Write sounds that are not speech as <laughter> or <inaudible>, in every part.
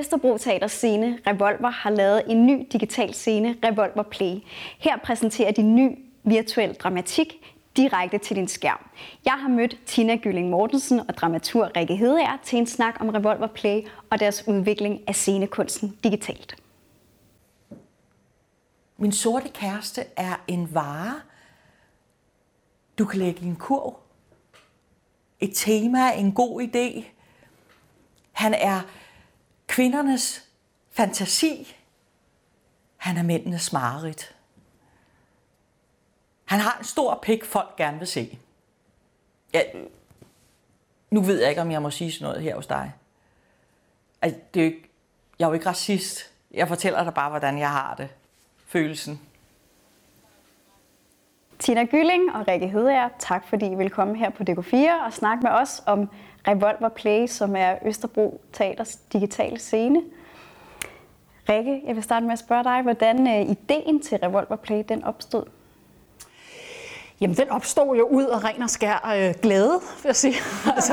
Østerbro Teaters scene Revolver har lavet en ny digital scene, Revolver Play. Her præsenterer de ny virtuel dramatik direkte til din skærm. Jeg har mødt Tina Gylling Mortensen og dramatur Rikke Hedeær til en snak om Revolver Play og deres udvikling af scenekunsten digitalt. Min sorte kæreste er en vare, du kan lægge i en kurv. Et tema, en god idé. Han er kvindernes fantasi. Han er mændenes mareridt. Han har en stor pik, folk gerne vil se. Ja, nu ved jeg ikke, om jeg må sige sådan noget her hos dig. Altså, det er jo ikke, jeg er jo ikke racist. Jeg fortæller dig bare, hvordan jeg har det. Følelsen. Tina Gylling og Rikke Hedager, tak fordi I vil komme her på DK4 og snakke med os om Revolver Play, som er Østerbro Teaters digitale scene. Rikke, jeg vil starte med at spørge dig, hvordan øh, ideen til Revolver Play den opstod? Jamen, den opstod jo ud af ren og skær øh, glæde, vil jeg sige. <laughs> altså,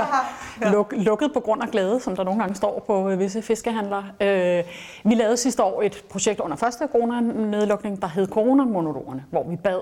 luk, lukket på grund af glæde, som der nogle gange står på øh, visse fiskehandlere. Øh, vi lavede sidste år et projekt under første coronanedlukning, der hed Coronamonologerne, hvor vi bad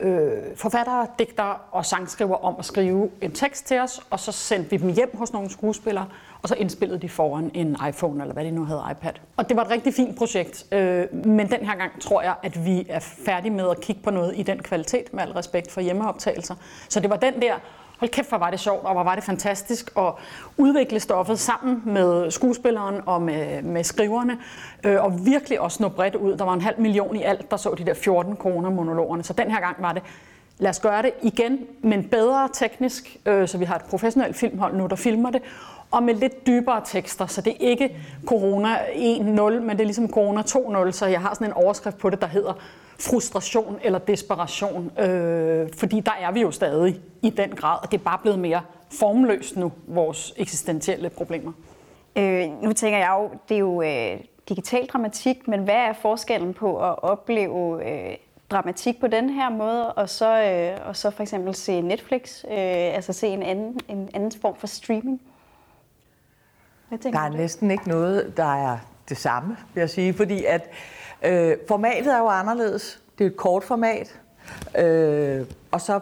øh, forfattere, digtere og sangskriver om at skrive en tekst til os, og så sendte vi dem hjem hos nogle skuespillere, og så indspillede de foran en iPhone, eller hvad det nu havde, iPad. Og det var et rigtig fint projekt, øh, men den her gang tror jeg, at vi er færdige med at kigge på noget i den kvalitet, med al respekt for hjemmeoptagelser. Så det var den der hold kæft, hvor var det sjovt, og hvor var det fantastisk at udvikle stoffet sammen med skuespilleren og med, med skriverne, øh, og virkelig også nå bredt ud. Der var en halv million i alt, der så de der 14 kroner monologerne. Så den her gang var det, lad os gøre det igen, men bedre teknisk, øh, så vi har et professionelt filmhold nu, der filmer det, og med lidt dybere tekster, så det er ikke corona 1.0, men det er ligesom corona 2.0, så jeg har sådan en overskrift på det, der hedder frustration eller desperation, øh, fordi der er vi jo stadig i den grad, og det er bare blevet mere formløst nu, vores eksistentielle problemer. Øh, nu tænker jeg jo, det er jo øh, digital dramatik, men hvad er forskellen på at opleve øh, dramatik på den her måde, og så, øh, og så for eksempel se Netflix, øh, altså se en anden, en anden form for streaming? Der er næsten ikke noget, der er det samme, vil jeg sige, fordi at øh, formatet er jo anderledes. Det er et kort format, øh, og så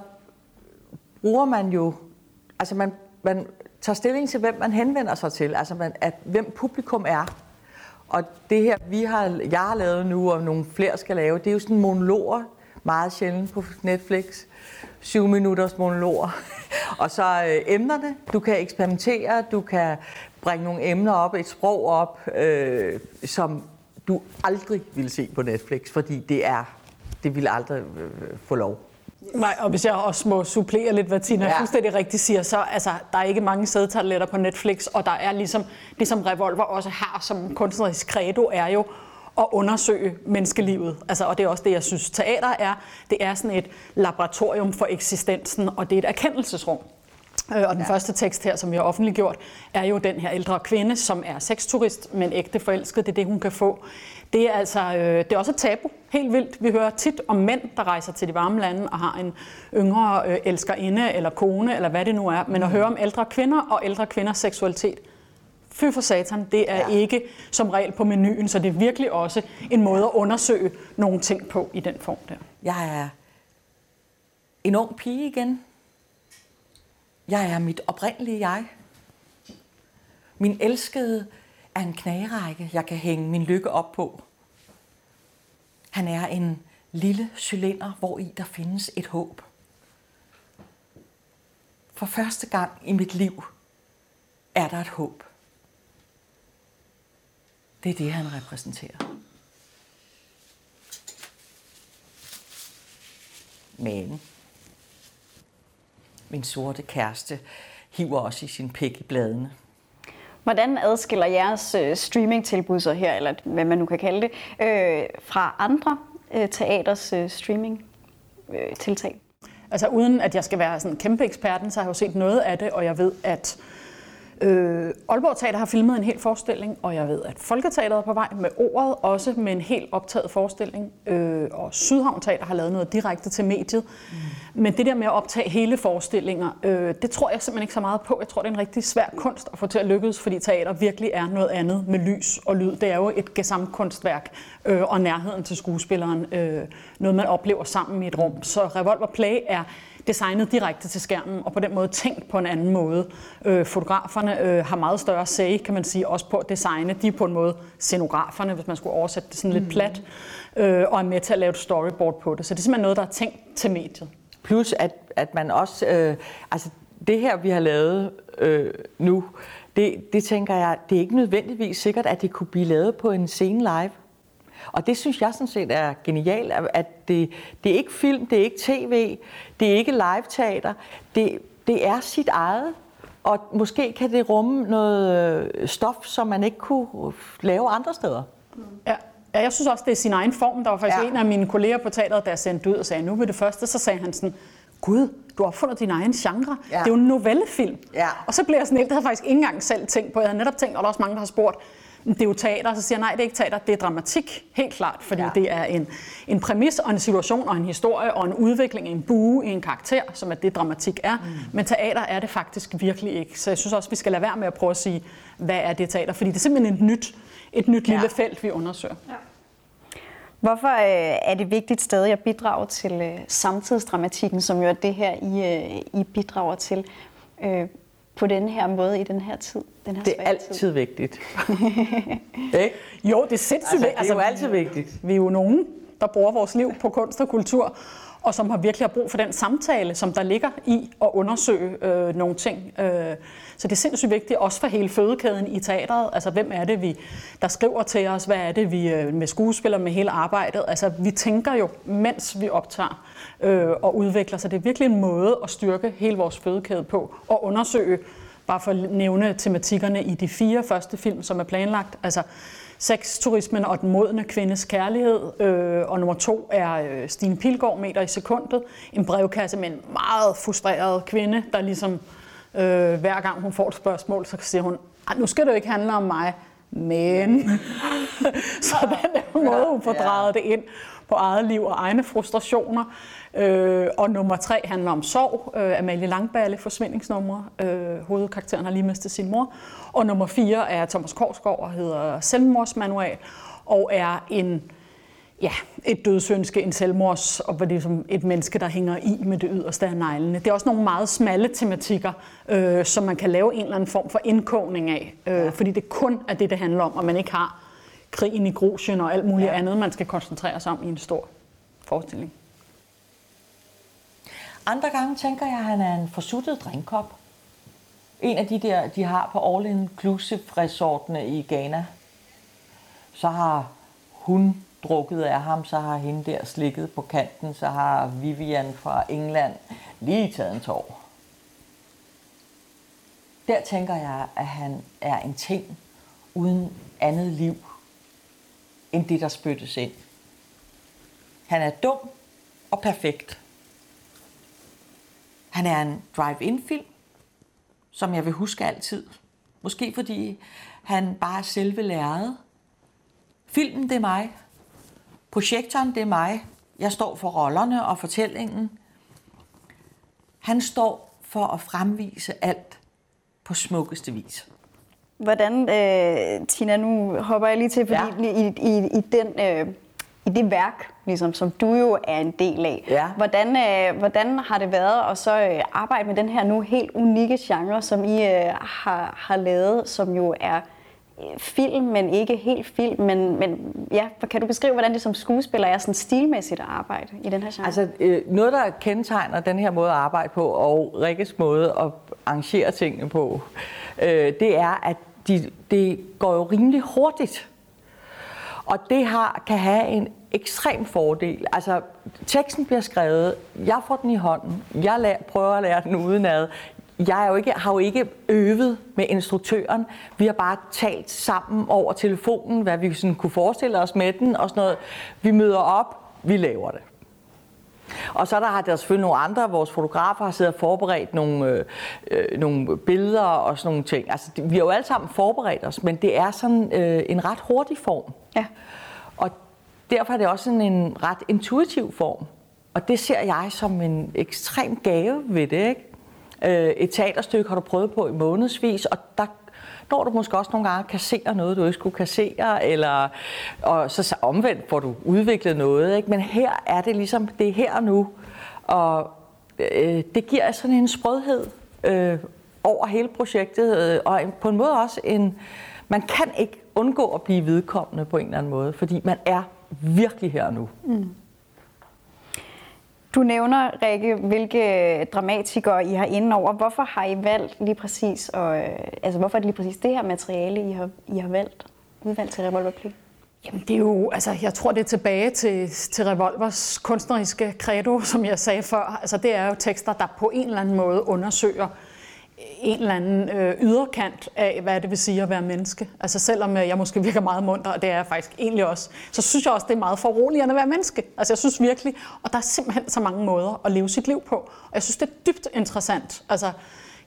bruger man jo, altså man, man tager stilling til, hvem man henvender sig til, altså man, at, hvem publikum er. Og det her, vi har, jeg har lavet nu, og nogle flere skal lave, det er jo sådan monologer, meget sjældent på Netflix. Syv minutters monologer. <laughs> og så øh, emnerne. Du kan eksperimentere, du kan bringe nogle emner op, et sprog op, øh, som du aldrig ville se på Netflix, fordi det er, det vil aldrig øh, få lov. Nej, og hvis jeg også må supplere lidt, hvad Tina ja. fuldstændig rigtigt siger, så altså, der er ikke mange sædtabletter på Netflix, og der er ligesom, det som Revolver også har som kunstnerisk credo, er jo at undersøge menneskelivet. Altså, og det er også det, jeg synes, teater er. Det er sådan et laboratorium for eksistensen, og det er et erkendelsesrum. Øh, og den ja. første tekst her, som vi har offentliggjort, er jo den her ældre kvinde, som er sexturist, men ægte forelsket. Det er det, hun kan få. Det er altså øh, det er også et tabu, helt vildt. Vi hører tit om mænd, der rejser til de varme lande og har en yngre øh, elskerinde eller kone, eller hvad det nu er. Men at mm. høre om ældre kvinder og ældre kvinders seksualitet, fy for satan, det er ja. ikke som regel på menuen, så det er virkelig også en måde at undersøge nogle ting på i den form der. Jeg er en ung pige igen, jeg er mit oprindelige jeg. Min elskede er en knagerække, jeg kan hænge min lykke op på. Han er en lille cylinder, hvor i der findes et håb. For første gang i mit liv er der et håb. Det er det, han repræsenterer. Men min sorte kæreste hiver også i sin pik i bladene. Hvordan adskiller jeres øh, streamingtilbud så her, eller hvad man nu kan kalde det, øh, fra andre øh, teaters øh, streaming-tiltag? Altså uden at jeg skal være sådan kæmpe eksperten, så har jeg jo set noget af det, og jeg ved, at Øh, Aalborg Teater har filmet en hel forestilling, og jeg ved, at Folketeateret er på vej med ordet, også med en helt optaget forestilling. Øh, og Sydhavn Teater har lavet noget direkte til mediet. Mm. Men det der med at optage hele forestillinger, øh, det tror jeg simpelthen ikke så meget på. Jeg tror, det er en rigtig svær kunst at få til at lykkes, fordi teater virkelig er noget andet med lys og lyd. Det er jo et gesamtkunstværk, øh, og nærheden til skuespilleren, øh, noget man oplever sammen i et rum. Så Revolver Play er designet direkte til skærmen, og på den måde tænkt på en anden måde. Øh, fotograferne øh, har meget større say, kan man sige, også på at designe. De er på en måde scenograferne, hvis man skulle oversætte det sådan lidt mm. plat, øh, og er med til at lave et storyboard på det. Så det er simpelthen noget, der er tænkt til mediet. Plus at, at man også, øh, altså det her vi har lavet øh, nu, det, det tænker jeg, det er ikke nødvendigvis sikkert, at det kunne blive lavet på en scene live. Og det synes jeg sådan set er genialt, at det, det er ikke film, det er ikke tv, det er ikke live-teater, det, det er sit eget, og måske kan det rumme noget øh, stof, som man ikke kunne lave andre steder. Ja. Ja, jeg synes også, det er sin egen form. Der var faktisk ja. en af mine kolleger på teateret, der sendte ud og sagde, nu ved det første, så sagde han sådan, Gud, du har opfundet din egen genre. Ja. Det er jo en novellefilm. Ja. Og så blev jeg sådan helt, det havde jeg faktisk ikke engang selv tænkt på. Jeg havde netop tænkt, og der er også mange, der har spurgt, det er jo teater, så siger jeg, nej, det er ikke teater, det er dramatik, helt klart, fordi ja. det er en, en præmis og en situation og en historie og en udvikling, en bue i en karakter, som er det dramatik er. Mm. Men teater er det faktisk virkelig ikke. Så jeg synes også, vi skal lade være med at prøve at sige, hvad er det teater? Fordi det er simpelthen et nyt, et nyt ja. lille felt, vi undersøger. Ja. Hvorfor øh, er det vigtigt stadig at bidrage til øh, samtidsdramatikken, som jo er det her, I, øh, I bidrager til? På den her måde i den her tid? Den her det er altid tid. vigtigt. <laughs> ikke? Jo, det er sindssygt altså, vigtigt. Det er jo altid vigtigt. Vi er jo nogen, der bruger vores liv på kunst og kultur, og som har virkelig har brug for den samtale, som der ligger i at undersøge øh, nogle ting. Øh, så det er sindssygt vigtigt, også for hele fødekæden i teatret. Altså, hvem er det, vi, der skriver til os? Hvad er det, vi øh, med skuespillere, med hele arbejdet? Altså, vi tænker jo, mens vi optager øh, og udvikler, så det er virkelig en måde at styrke hele vores fødekæde på, og undersøge, bare for at nævne tematikkerne i de fire første film, som er planlagt. Altså, sexturismen og den modne kvindes kærlighed. Øh, og nummer to er øh, Stine Pilgaard, meter i sekundet. En brevkasse med en meget frustreret kvinde, der ligesom øh, hver gang hun får et spørgsmål, så siger hun, nu skal det jo ikke handle om mig, men... <laughs> så den der måde, hun får drejet det ind på eget liv og egne frustrationer. Øh, og nummer tre handler om sorg. Øh, Amalie Langballe, forsvindingsnummer. Øh, hovedkarakteren har lige mistet sin mor. Og nummer fire er Thomas Korsgaard og hedder Selvmordsmanual og er en ja, et dødsønske, en selvmords, og det som et menneske, der hænger i med det yderste af neglene. Det er også nogle meget smalle tematikker, øh, som man kan lave en eller anden form for indkogning af, øh, ja. fordi det kun er det, det handler om, og man ikke har krigen i Grusien og alt muligt ja. andet, man skal koncentrere sig om i en stor forestilling. Andre gange tænker jeg, at han er en forsuttet drinkkop. En af de der, de har på All Inclusive resortene i Ghana. Så har hun drukket af ham, så har hende der slikket på kanten, så har Vivian fra England lige taget en tår. Der tænker jeg, at han er en ting uden andet liv, end det, der spyttes ind. Han er dum og perfekt. Han er en drive-in-film, som jeg vil huske altid. Måske fordi han bare er selve læret. Filmen, det er mig. Projektoren, det er mig. Jeg står for rollerne og fortællingen. Han står for at fremvise alt på smukkeste vis. Hvordan, øh, Tina, nu hopper jeg lige til, fordi ja. i, i, i den... Øh i det værk, ligesom, som du jo er en del af. Ja. Hvordan, øh, hvordan har det været at så øh, arbejde med den her nu helt unikke genre, som I øh, har, har lavet, som jo er øh, film, men ikke helt film. Men, men ja, kan du beskrive, hvordan det som skuespiller er sådan stilmæssigt at arbejde i den her genre? Altså, øh, noget, der kendetegner den her måde at arbejde på, og Rikkes måde at arrangere tingene på, øh, det er, at de, det går jo rimelig hurtigt. Og det har, kan have en ekstrem fordel. Altså, teksten bliver skrevet, jeg får den i hånden, jeg lærer, prøver at lære den udenad. Jeg er jo ikke, har jo ikke øvet med instruktøren. Vi har bare talt sammen over telefonen, hvad vi sådan kunne forestille os med den og sådan noget. Vi møder op, vi laver det. Og så der har der selvfølgelig nogle andre, vores fotografer har siddet og forberedt nogle, øh, øh, nogle billeder og sådan nogle ting. Altså, vi har jo alle sammen forberedt os, men det er sådan øh, en ret hurtig form. Ja. Derfor er det også sådan en ret intuitiv form. Og det ser jeg som en ekstrem gave ved det, ikke? Øh, et teaterstykke har du prøvet på i månedsvis, og der når du måske også nogle gange kasserer noget, du ikke skulle kassere, eller, og så omvendt får du udviklet noget. Ikke? Men her er det ligesom, det er her og nu, og øh, det giver sådan en sprødhed øh, over hele projektet, øh, og på en måde også en, man kan ikke undgå at blive vedkommende på en eller anden måde, fordi man er virkelig her nu. Mm. Du nævner, Rikke, hvilke dramatikere I har inde over. Hvorfor har I valgt lige præcis, og, altså hvorfor er det lige præcis det her materiale, I har, I har valgt, udvalgt til Revolver Play? Jamen det er jo, altså jeg tror det er tilbage til, til Revolvers kunstneriske credo, som jeg sagde før. Altså det er jo tekster, der på en eller anden måde undersøger en eller anden øh, yderkant af, hvad det vil sige at være menneske. Altså selvom øh, jeg måske virker meget munter, og det er jeg faktisk egentlig også, så synes jeg også, det er meget foruroligende at være menneske. Altså jeg synes virkelig, og der er simpelthen så mange måder at leve sit liv på. Og jeg synes, det er dybt interessant. Altså,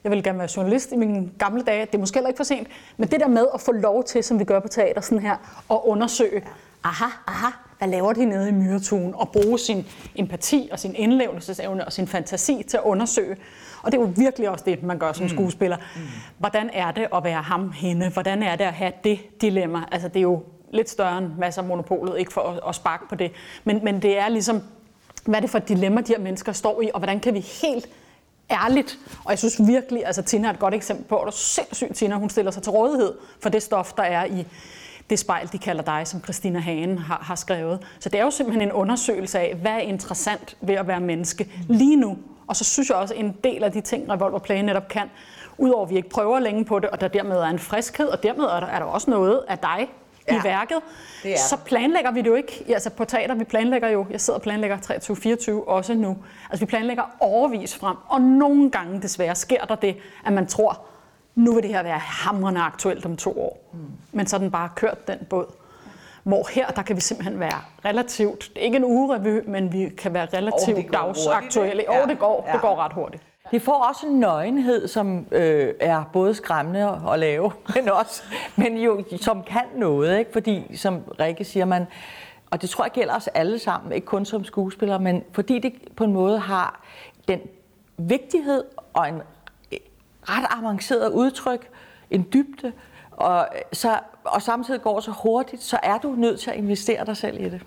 jeg ville gerne være journalist i mine gamle dage, det er måske heller ikke for sent, men det der med at få lov til, som vi gør på teater sådan her, at undersøge, aha, aha, hvad laver de nede i myretuen, og bruge sin empati og sin indlevelsesevne og sin fantasi til at undersøge, og det er jo virkelig også det, man gør som mm. skuespiller. Mm. Hvordan er det at være ham, hende? Hvordan er det at have det dilemma? Altså, det er jo lidt større end masser af monopolet, ikke for at, at sparke på det. Men, men det er ligesom, hvad er det for et dilemma, de her mennesker står i, og hvordan kan vi helt ærligt, og jeg synes virkelig, altså Tina er et godt eksempel på, at det er sindssygt, Tina, hun stiller sig til rådighed for det stof, der er i det spejl, de kalder dig, som Christina Hagen har, har skrevet. Så det er jo simpelthen en undersøgelse af, hvad er interessant ved at være menneske lige nu, og så synes jeg også, at en del af de ting, Revolver Play netop kan, udover at vi ikke prøver længe på det, og der dermed er en friskhed, og dermed er der, er der også noget af dig ja, i værket, så planlægger vi det jo ikke. Altså på teater, vi planlægger jo, jeg sidder og planlægger 23-24 også nu. Altså vi planlægger overvis frem, og nogle gange desværre sker der det, at man tror, nu vil det her være hamrende aktuelt om to år. Mm. Men så er den bare kørt den båd. Hvor her, der kan vi simpelthen være relativt, ikke en ugerevy, men vi kan være relativt oh, dagsaktuelle. Og ja. oh, det går, ja. det går ret hurtigt. Det får også en nøgenhed, som øh, er både skræmmende at lave, <laughs> men også, men jo, som kan noget, ikke? Fordi, som Rikke siger, man, og det tror jeg gælder os alle sammen, ikke kun som skuespillere, men fordi det på en måde har den vigtighed og en ret avanceret udtryk, en dybde, og, så, og samtidig går så hurtigt, så er du nødt til at investere dig selv i det.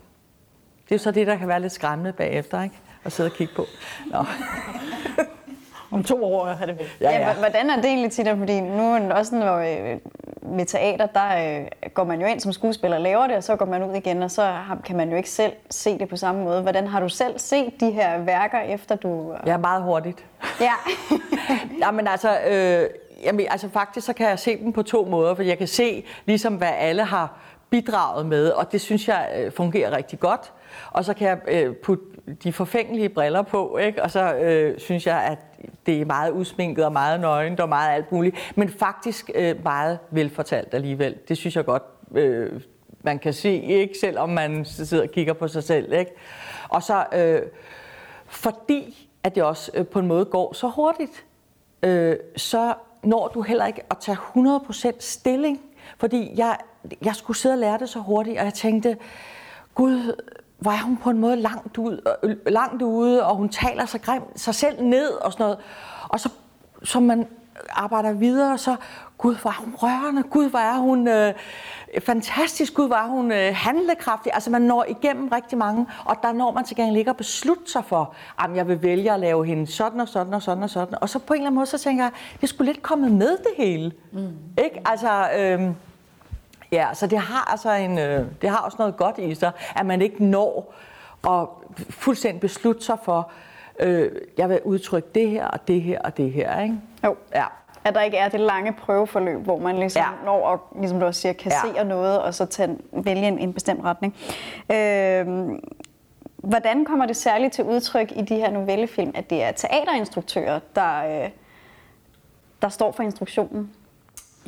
Det er så det, der kan være lidt skræmmende bagefter, ikke? At sidde og kigge på. Nå. Om to år er det. Ja, ja. ja, hvordan er det egentlig til dig? Fordi nu også når, øh, med teater, der øh, går man jo ind som skuespiller og laver det, og så går man ud igen, og så har, kan man jo ikke selv se det på samme måde. Hvordan har du selv set de her værker, efter du... Øh... Ja, meget hurtigt. Ja. <laughs> Jamen altså, øh, jamen, altså faktisk så kan jeg se dem på to måder, for jeg kan se ligesom, hvad alle har bidraget med, og det synes jeg øh, fungerer rigtig godt. Og så kan jeg øh, putte de forfængelige briller på, ikke? og så øh, synes jeg, at det er meget udsminket og meget nøgent og meget alt muligt, men faktisk øh, meget velfortalt alligevel. Det synes jeg godt, øh, man kan se, ikke selvom man sidder og kigger på sig selv. Ikke? Og så øh, fordi at det også øh, på en måde går så hurtigt, øh, så når du heller ikke at tage 100% stilling. Fordi jeg, jeg skulle sidde og lære det så hurtigt, og jeg tænkte, gud, hvor er hun på en måde langt, ud, øh, langt ude, og hun taler så grimt sig selv ned og sådan noget. Og så, som man arbejder videre, så, gud, hvor er hun rørende, gud, hvor er hun øh, fantastisk, gud, hvor er hun øh, handlekraftig. Altså man når igennem rigtig mange, og der når man til gengæld ikke at beslutte sig for, at jeg vil vælge at lave hende sådan og sådan og sådan og sådan. Og så på en eller anden måde, så tænker jeg, det skulle lidt kommet med det hele. Mm. Ikke? Altså, øh, ja, så det har altså en, øh, det har også noget godt i sig, at man ikke når at fuldstændig beslutte sig for, øh, jeg vil udtrykke det her og det her og det her. Ikke? Jo. Ja at der ikke er det lange prøveforløb, hvor man ligesom ja. når at, ligesom du også siger, kassere ja. noget, og så tage, vælge en, en bestemt retning. Øh, hvordan kommer det særligt til udtryk i de her novellefilm, at det er teaterinstruktører, der, øh, der står for instruktionen?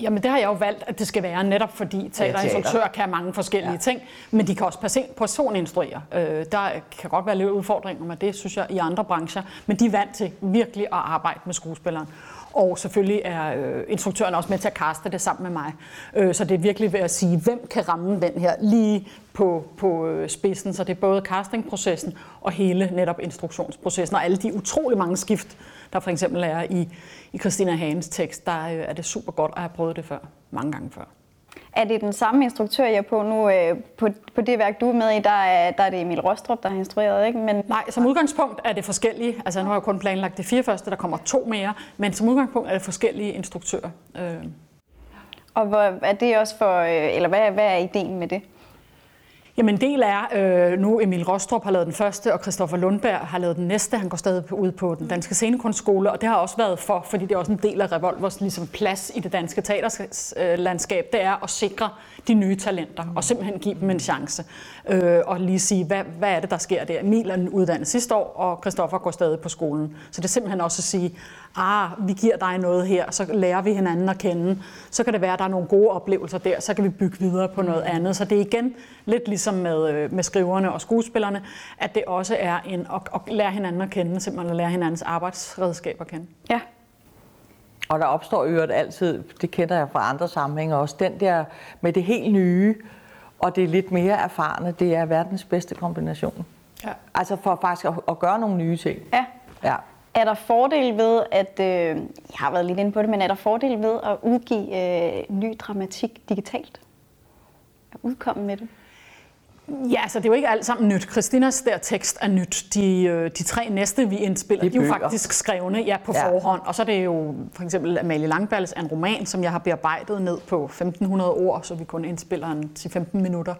Jamen det har jeg jo valgt, at det skal være netop fordi teaterinstruktører ja, kan mange forskellige ja. ting, men de kan også person, personinstruere. Øh, der kan godt være lidt udfordringer med det, synes jeg, i andre brancher, men de er vant til virkelig at arbejde med skuespilleren. Og selvfølgelig er øh, instruktøren også med til at kaste det sammen med mig. Øh, så det er virkelig ved at sige, hvem kan ramme den her lige på, på øh, spidsen. Så det er både castingprocessen og hele netop instruktionsprocessen og alle de utrolig mange skift, der for eksempel er i, i Christina Hagens tekst. Der øh, er det super godt at have prøvet det før, mange gange før. Er det den samme instruktør, jeg er på nu? Øh, på, på det værk, du er med i, der er, der er det Emil Rostrup, der har instrueret, ikke? Men... Nej, som udgangspunkt er det forskellige. Altså, nu har jeg kun planlagt de fire første, der kommer to mere, men som udgangspunkt er det forskellige instruktører. Øh. Og hvor, er det også for, øh, eller hvad, hvad er ideen med det? Jamen en del er, øh, nu Emil Rostrup har lavet den første, og Christoffer Lundberg har lavet den næste. Han går stadig ud på den danske scenekunstskole, og det har også været for, fordi det er også en del af Revolvers ligesom plads i det danske teaterlandskab, det er at sikre de nye talenter, og simpelthen give dem en chance. Øh, og lige sige, hvad, hvad er det, der sker der? Emil er uddannet sidste år, og Christoffer går stadig på skolen. Så det er simpelthen også at sige, ah, vi giver dig noget her, så lærer vi hinanden at kende. Så kan det være, at der er nogle gode oplevelser der, så kan vi bygge videre på noget andet. Så det er igen lidt ligesom med, øh, med skriverne og skuespillerne, at det også er en, at, at lære hinanden at kende, simpelthen at lære hinandens arbejdsredskaber at kende. Ja. Og der opstår jo altid, det kender jeg fra andre sammenhænge også, den der med det helt nye, og det lidt mere erfarne, det er verdens bedste kombination. Ja. Altså for faktisk at, at gøre nogle nye ting. Ja. ja. Er der fordel ved, at, øh, jeg har været lidt inde på det, men er der fordel ved at udgive øh, ny dramatik digitalt? At udkomme med det? Ja, altså det er jo ikke alt sammen nyt. Christinas der tekst er nyt. De, øh, de tre næste, vi indspiller, de, de er jo faktisk skrevne ja, på ja. forhånd. Og så er det jo for eksempel Amalie Langballes en roman, som jeg har bearbejdet ned på 1500 ord, så vi kun indspiller en 10-15 minutter.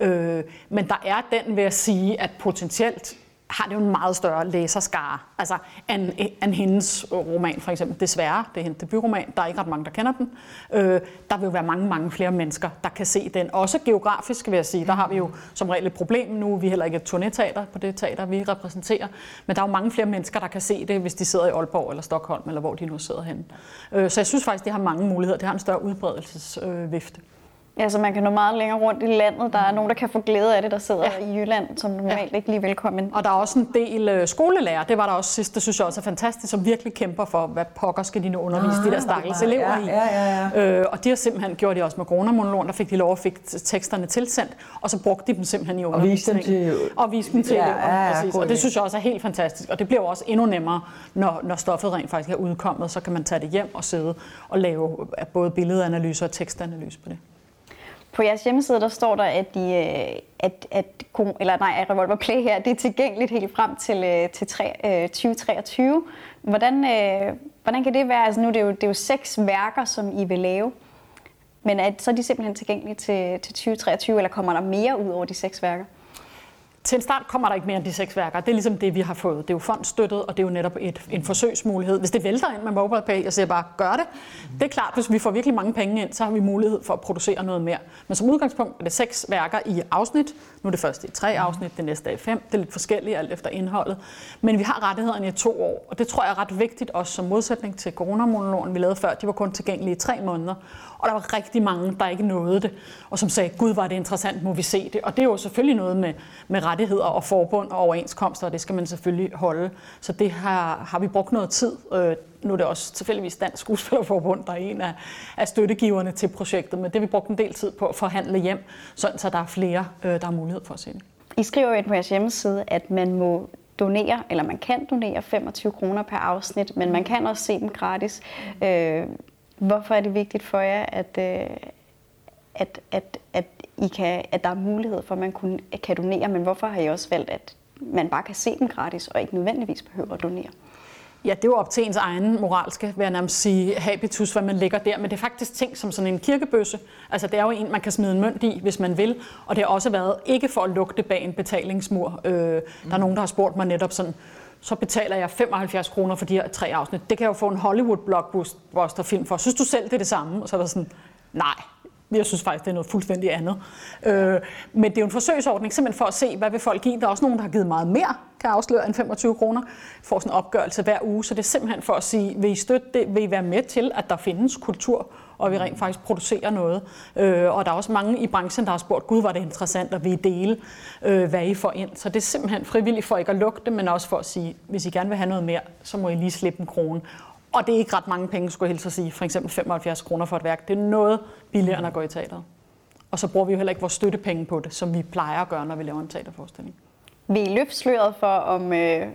Øh, men der er den ved at sige, at potentielt har det jo en meget større læserskare, altså end, end hendes roman for eksempel. Desværre, det er hendes debutroman, der er ikke ret mange, der kender den. Øh, der vil jo være mange, mange flere mennesker, der kan se den. Også geografisk, vil jeg sige. Der har vi jo som regel et problem nu. Vi er heller ikke et turnéteater på det teater, vi repræsenterer. Men der er jo mange flere mennesker, der kan se det, hvis de sidder i Aalborg eller Stockholm, eller hvor de nu sidder henne. Øh, så jeg synes faktisk, det har mange muligheder. Det har en større udbredelsesvifte. Øh, Ja, så man kan nå meget længere rundt i landet. Der er nogen, der kan få glæde af det, der sidder ja. i Jylland, som normalt ja. ikke lige velkommen. Og der er også en del øh, skolelærer, det var der også sidst, det synes jeg også er fantastisk, som virkelig kæmper for, hvad pokker skal de nu undervise ah, de der stakkels elever ja, i. Ja, ja, ja. Øh, og de har simpelthen gjort det også med coronamonologen, der fik de lov at fik teksterne tilsendt, og så brugte de dem simpelthen i undervisningen. Og viste dem til, og viste dem til ja, ja, ja, Og det synes jeg også er helt fantastisk. Og det bliver jo også endnu nemmere, når, når stoffet rent faktisk er udkommet, så kan man tage det hjem og sidde og lave både billedanalyser og tekstanalyse på det. På jeres hjemmeside, der står der, at, de, øh, at, at, eller nej, at Revolver Play her, det er tilgængeligt helt frem til, øh, til 2023. Øh, hvordan, hvordan kan det være? Altså nu det er jo, det er jo seks værker, som I vil lave. Men er, så er de simpelthen tilgængelige til, til 2023, eller kommer der mere ud over de seks værker? Til en start kommer der ikke mere end de seks værker. Det er ligesom det, vi har fået. Det er jo fondstøttet, og det er jo netop et, en forsøgsmulighed. Hvis det vælter ind med MobilePay, jeg siger bare, gør det. Det er klart, hvis vi får virkelig mange penge ind, så har vi mulighed for at producere noget mere. Men som udgangspunkt er det seks værker i afsnit. Nu er det første i tre afsnit, det næste er i fem. Det er lidt forskelligt alt efter indholdet. Men vi har rettighederne i to år, og det tror jeg er ret vigtigt, også som modsætning til coronamonologen, vi lavede før. De var kun tilgængelige i tre måneder. Og der var rigtig mange, der ikke nåede det, og som sagde, gud, var det interessant, må vi se det. Og det er jo selvfølgelig noget med, med rettigheder og forbund og overenskomster, og det skal man selvfølgelig holde. Så det har, har vi brugt noget tid. Øh, nu er det også tilfældigvis Dansk Skuespillerforbund, der er en af, af støttegiverne til projektet, men det har vi brugt en del tid på at forhandle hjem, sådan så der er flere, øh, der har mulighed for at se det. I skriver jo på jeres hjemmeside, at man må donere, eller man kan donere 25 kroner per afsnit, men man kan også se dem gratis. Øh, Hvorfor er det vigtigt for jer, at, øh, at, at, at, i kan, at der er mulighed for, at man kunne, kan donere, men hvorfor har I også valgt, at man bare kan se dem gratis, og ikke nødvendigvis behøver at donere? Ja, det er jo op til ens egen moralske, vil jeg nærmest sige, habitus, hvad man lægger der. Men det er faktisk ting som sådan en kirkebøsse. Altså det er jo en, man kan smide en mønt i, hvis man vil. Og det har også været ikke for at lugte bag en betalingsmur. Øh, der er nogen, der har spurgt mig netop sådan, så betaler jeg 75 kroner for de her tre afsnit. Det kan jeg jo få en Hollywood-blockbuster-film for. Synes du selv, det er det samme? Og så er der sådan, nej, jeg synes faktisk, det er noget fuldstændig andet. Øh, men det er jo en forsøgsordning, simpelthen for at se, hvad vil folk give. Der er også nogen, der har givet meget mere, kan afsløre, end 25 kroner. Får sådan en opgørelse hver uge, så det er simpelthen for at sige, vil I støtte det? Vil I være med til, at der findes kultur, og vi rent faktisk producerer noget? Øh, og der er også mange i branchen, der har spurgt, gud, var det interessant, at vi dele, øh, hvad I får ind. Så det er simpelthen frivilligt for ikke at lukke det, men også for at sige, hvis I gerne vil have noget mere, så må I lige slippe en krone. Og det er ikke ret mange penge, skulle jeg hilse at sige. For eksempel 75 kroner for et værk. Det er noget billigere, end at gå i teateret. Og så bruger vi jo heller ikke vores støttepenge på det, som vi plejer at gøre, når vi laver en teaterforestilling. Vi er løftsløret for, om, øh,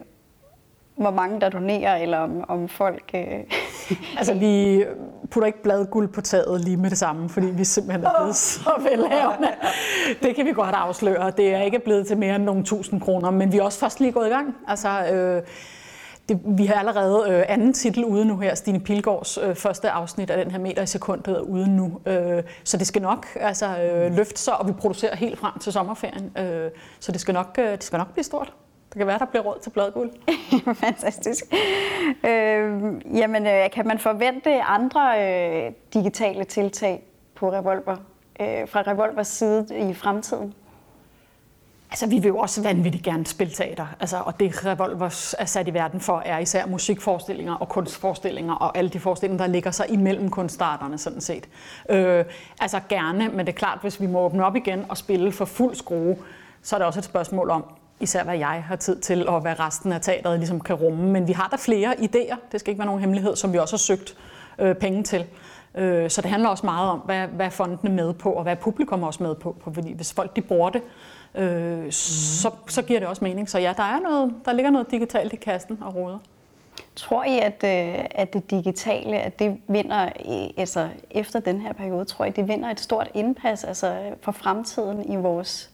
hvor mange der donerer, eller om, om folk... Øh... <laughs> altså, vi putter ikke bladguld på taget lige med det samme, fordi vi simpelthen er blevet så velhavende. Det kan vi godt afsløre. Det er ikke blevet til mere end nogle tusind kroner, men vi er også først lige gået i gang. Altså, øh, det, vi har allerede øh, anden titel ude nu her, Stine Pilgaards øh, første afsnit af den her meter i sekundet er ude nu. Øh, så det skal nok altså, øh, løfte sig, og vi producerer helt frem til sommerferien. Øh, så det skal, nok, øh, det skal nok blive stort. Det kan være, der bliver råd til bladguld. <laughs> Fantastisk. Øh, jamen, øh, kan man forvente andre øh, digitale tiltag på Revolver, øh, fra Revolvers side i fremtiden? Altså, vi vil jo også vanvittigt gerne spille teater, altså, og det Revolver er sat i verden for, er især musikforestillinger og kunstforestillinger, og alle de forestillinger, der ligger sig imellem kunstarterne, sådan set. Øh, altså gerne, men det er klart, hvis vi må åbne op igen og spille for fuld skrue, så er det også et spørgsmål om, især hvad jeg har tid til, og hvad resten af teateret ligesom kan rumme. Men vi har der flere idéer, det skal ikke være nogen hemmelighed, som vi også har søgt øh, penge til. Øh, så det handler også meget om, hvad, hvad er med på, og hvad er publikum også med på. Fordi hvis folk de bruger det, øh, så, så giver det også mening. Så ja, der, er noget, der ligger noget digitalt i kassen og råder. Tror I, at, øh, at det digitale, at det vinder, altså efter den her periode, tror I, det vinder et stort indpas altså for fremtiden i vores,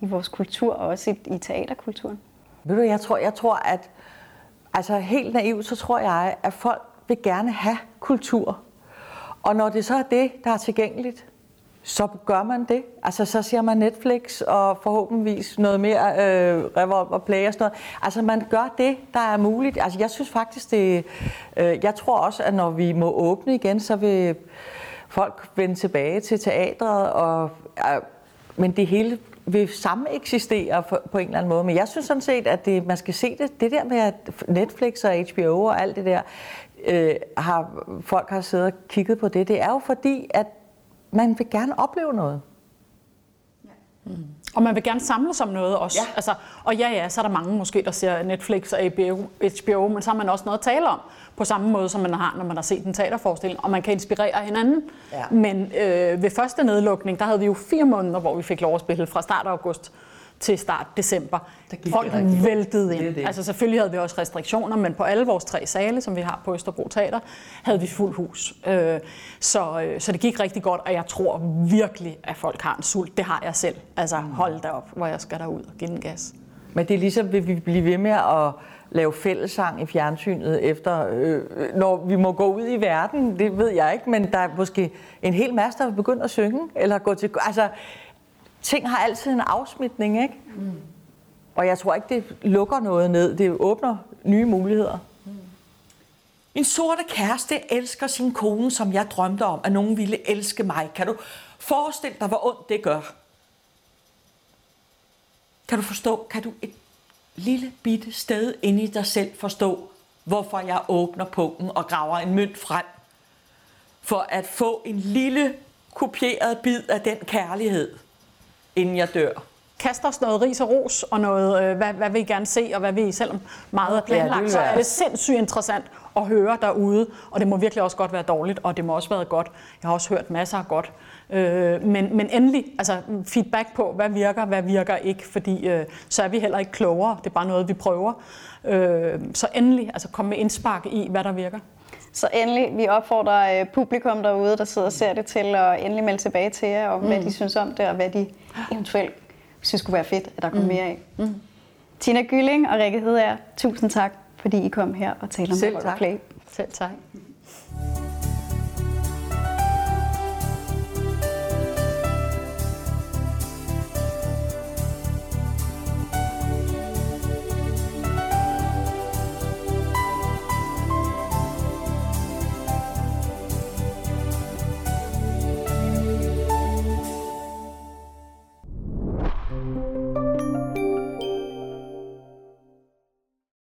i vores kultur, og også i, i teaterkulturen? Ved du, jeg tror, jeg tror, at altså helt naivt, så tror jeg, at folk vil gerne have kultur. Og når det så er det, der er tilgængeligt, så gør man det. Altså, så ser man Netflix og forhåbentligvis noget mere øh, Revolver Play og sådan noget. Altså, man gør det, der er muligt. Altså, jeg synes faktisk, det... Øh, jeg tror også, at når vi må åbne igen, så vil folk vende tilbage til teatret, og, øh, men det hele vil samme eksistere på en eller anden måde. Men jeg synes sådan set, at det, man skal se det, det der med, at Netflix og HBO og alt det der, øh, har, folk har siddet og kigget på det, det er jo fordi, at man vil gerne opleve noget. Mm. Og man vil gerne samle sig om noget også. Ja. Altså, og ja, ja, så er der mange måske, der ser Netflix og HBO, HBO, men så har man også noget at tale om, på samme måde som man har, når man har set en teaterforestilling, og man kan inspirere hinanden. Ja. Men øh, ved første nedlukning, der havde vi jo fire måneder, hvor vi fik lov at spille fra start af august til start december. Folk væltede ind. Det det. Altså selvfølgelig havde vi også restriktioner, men på alle vores tre sale, som vi har på Østerbro Teater, havde vi fuld hus. Øh, så, øh, så det gik rigtig godt, og jeg tror virkelig, at folk har en sult. Det har jeg selv. Altså mm. hold da op, hvor jeg skal derud og give den gas. Men det er ligesom, vil vi blive ved med at lave fællesang i fjernsynet efter, øh, når vi må gå ud i verden, det ved jeg ikke, men der er måske en hel masse, der vil begynde at synge, eller gå til, altså ting har altid en afsmitning, ikke? Mm. Og jeg tror ikke, det lukker noget ned. Det åbner nye muligheder. Mm. En sorte kæreste elsker sin kone, som jeg drømte om, at nogen ville elske mig. Kan du forestille dig, hvor ondt det gør? Kan du forstå? Kan du et lille bitte sted inde i dig selv forstå, hvorfor jeg åbner pungen og graver en mønt frem? For at få en lille kopieret bid af den kærlighed – inden jeg dør. Kast os noget ris og ros, og noget, øh, hvad, hvad vil I gerne se, og hvad vil I selvom meget er planlagt, ja, det så er det sindssygt interessant at høre derude, og det må virkelig også godt være dårligt, og det må også være godt. Jeg har også hørt masser af godt. Øh, men, men endelig, altså feedback på, hvad virker, hvad virker ikke, fordi øh, så er vi heller ikke klogere, det er bare noget, vi prøver. Øh, så endelig, altså kom med indspark i, hvad der virker. Så endelig, vi opfordrer øh, publikum derude, der sidder og ser det til, at endelig melde tilbage til jer om, mm. hvad de synes om det, og hvad de eventuelt synes kunne være fedt, at der kom mm. mere af. Mm. Tina Gylling og Rikke Hedager, tusind tak, fordi I kom her og talte om Selv tak. Play. Selv tak.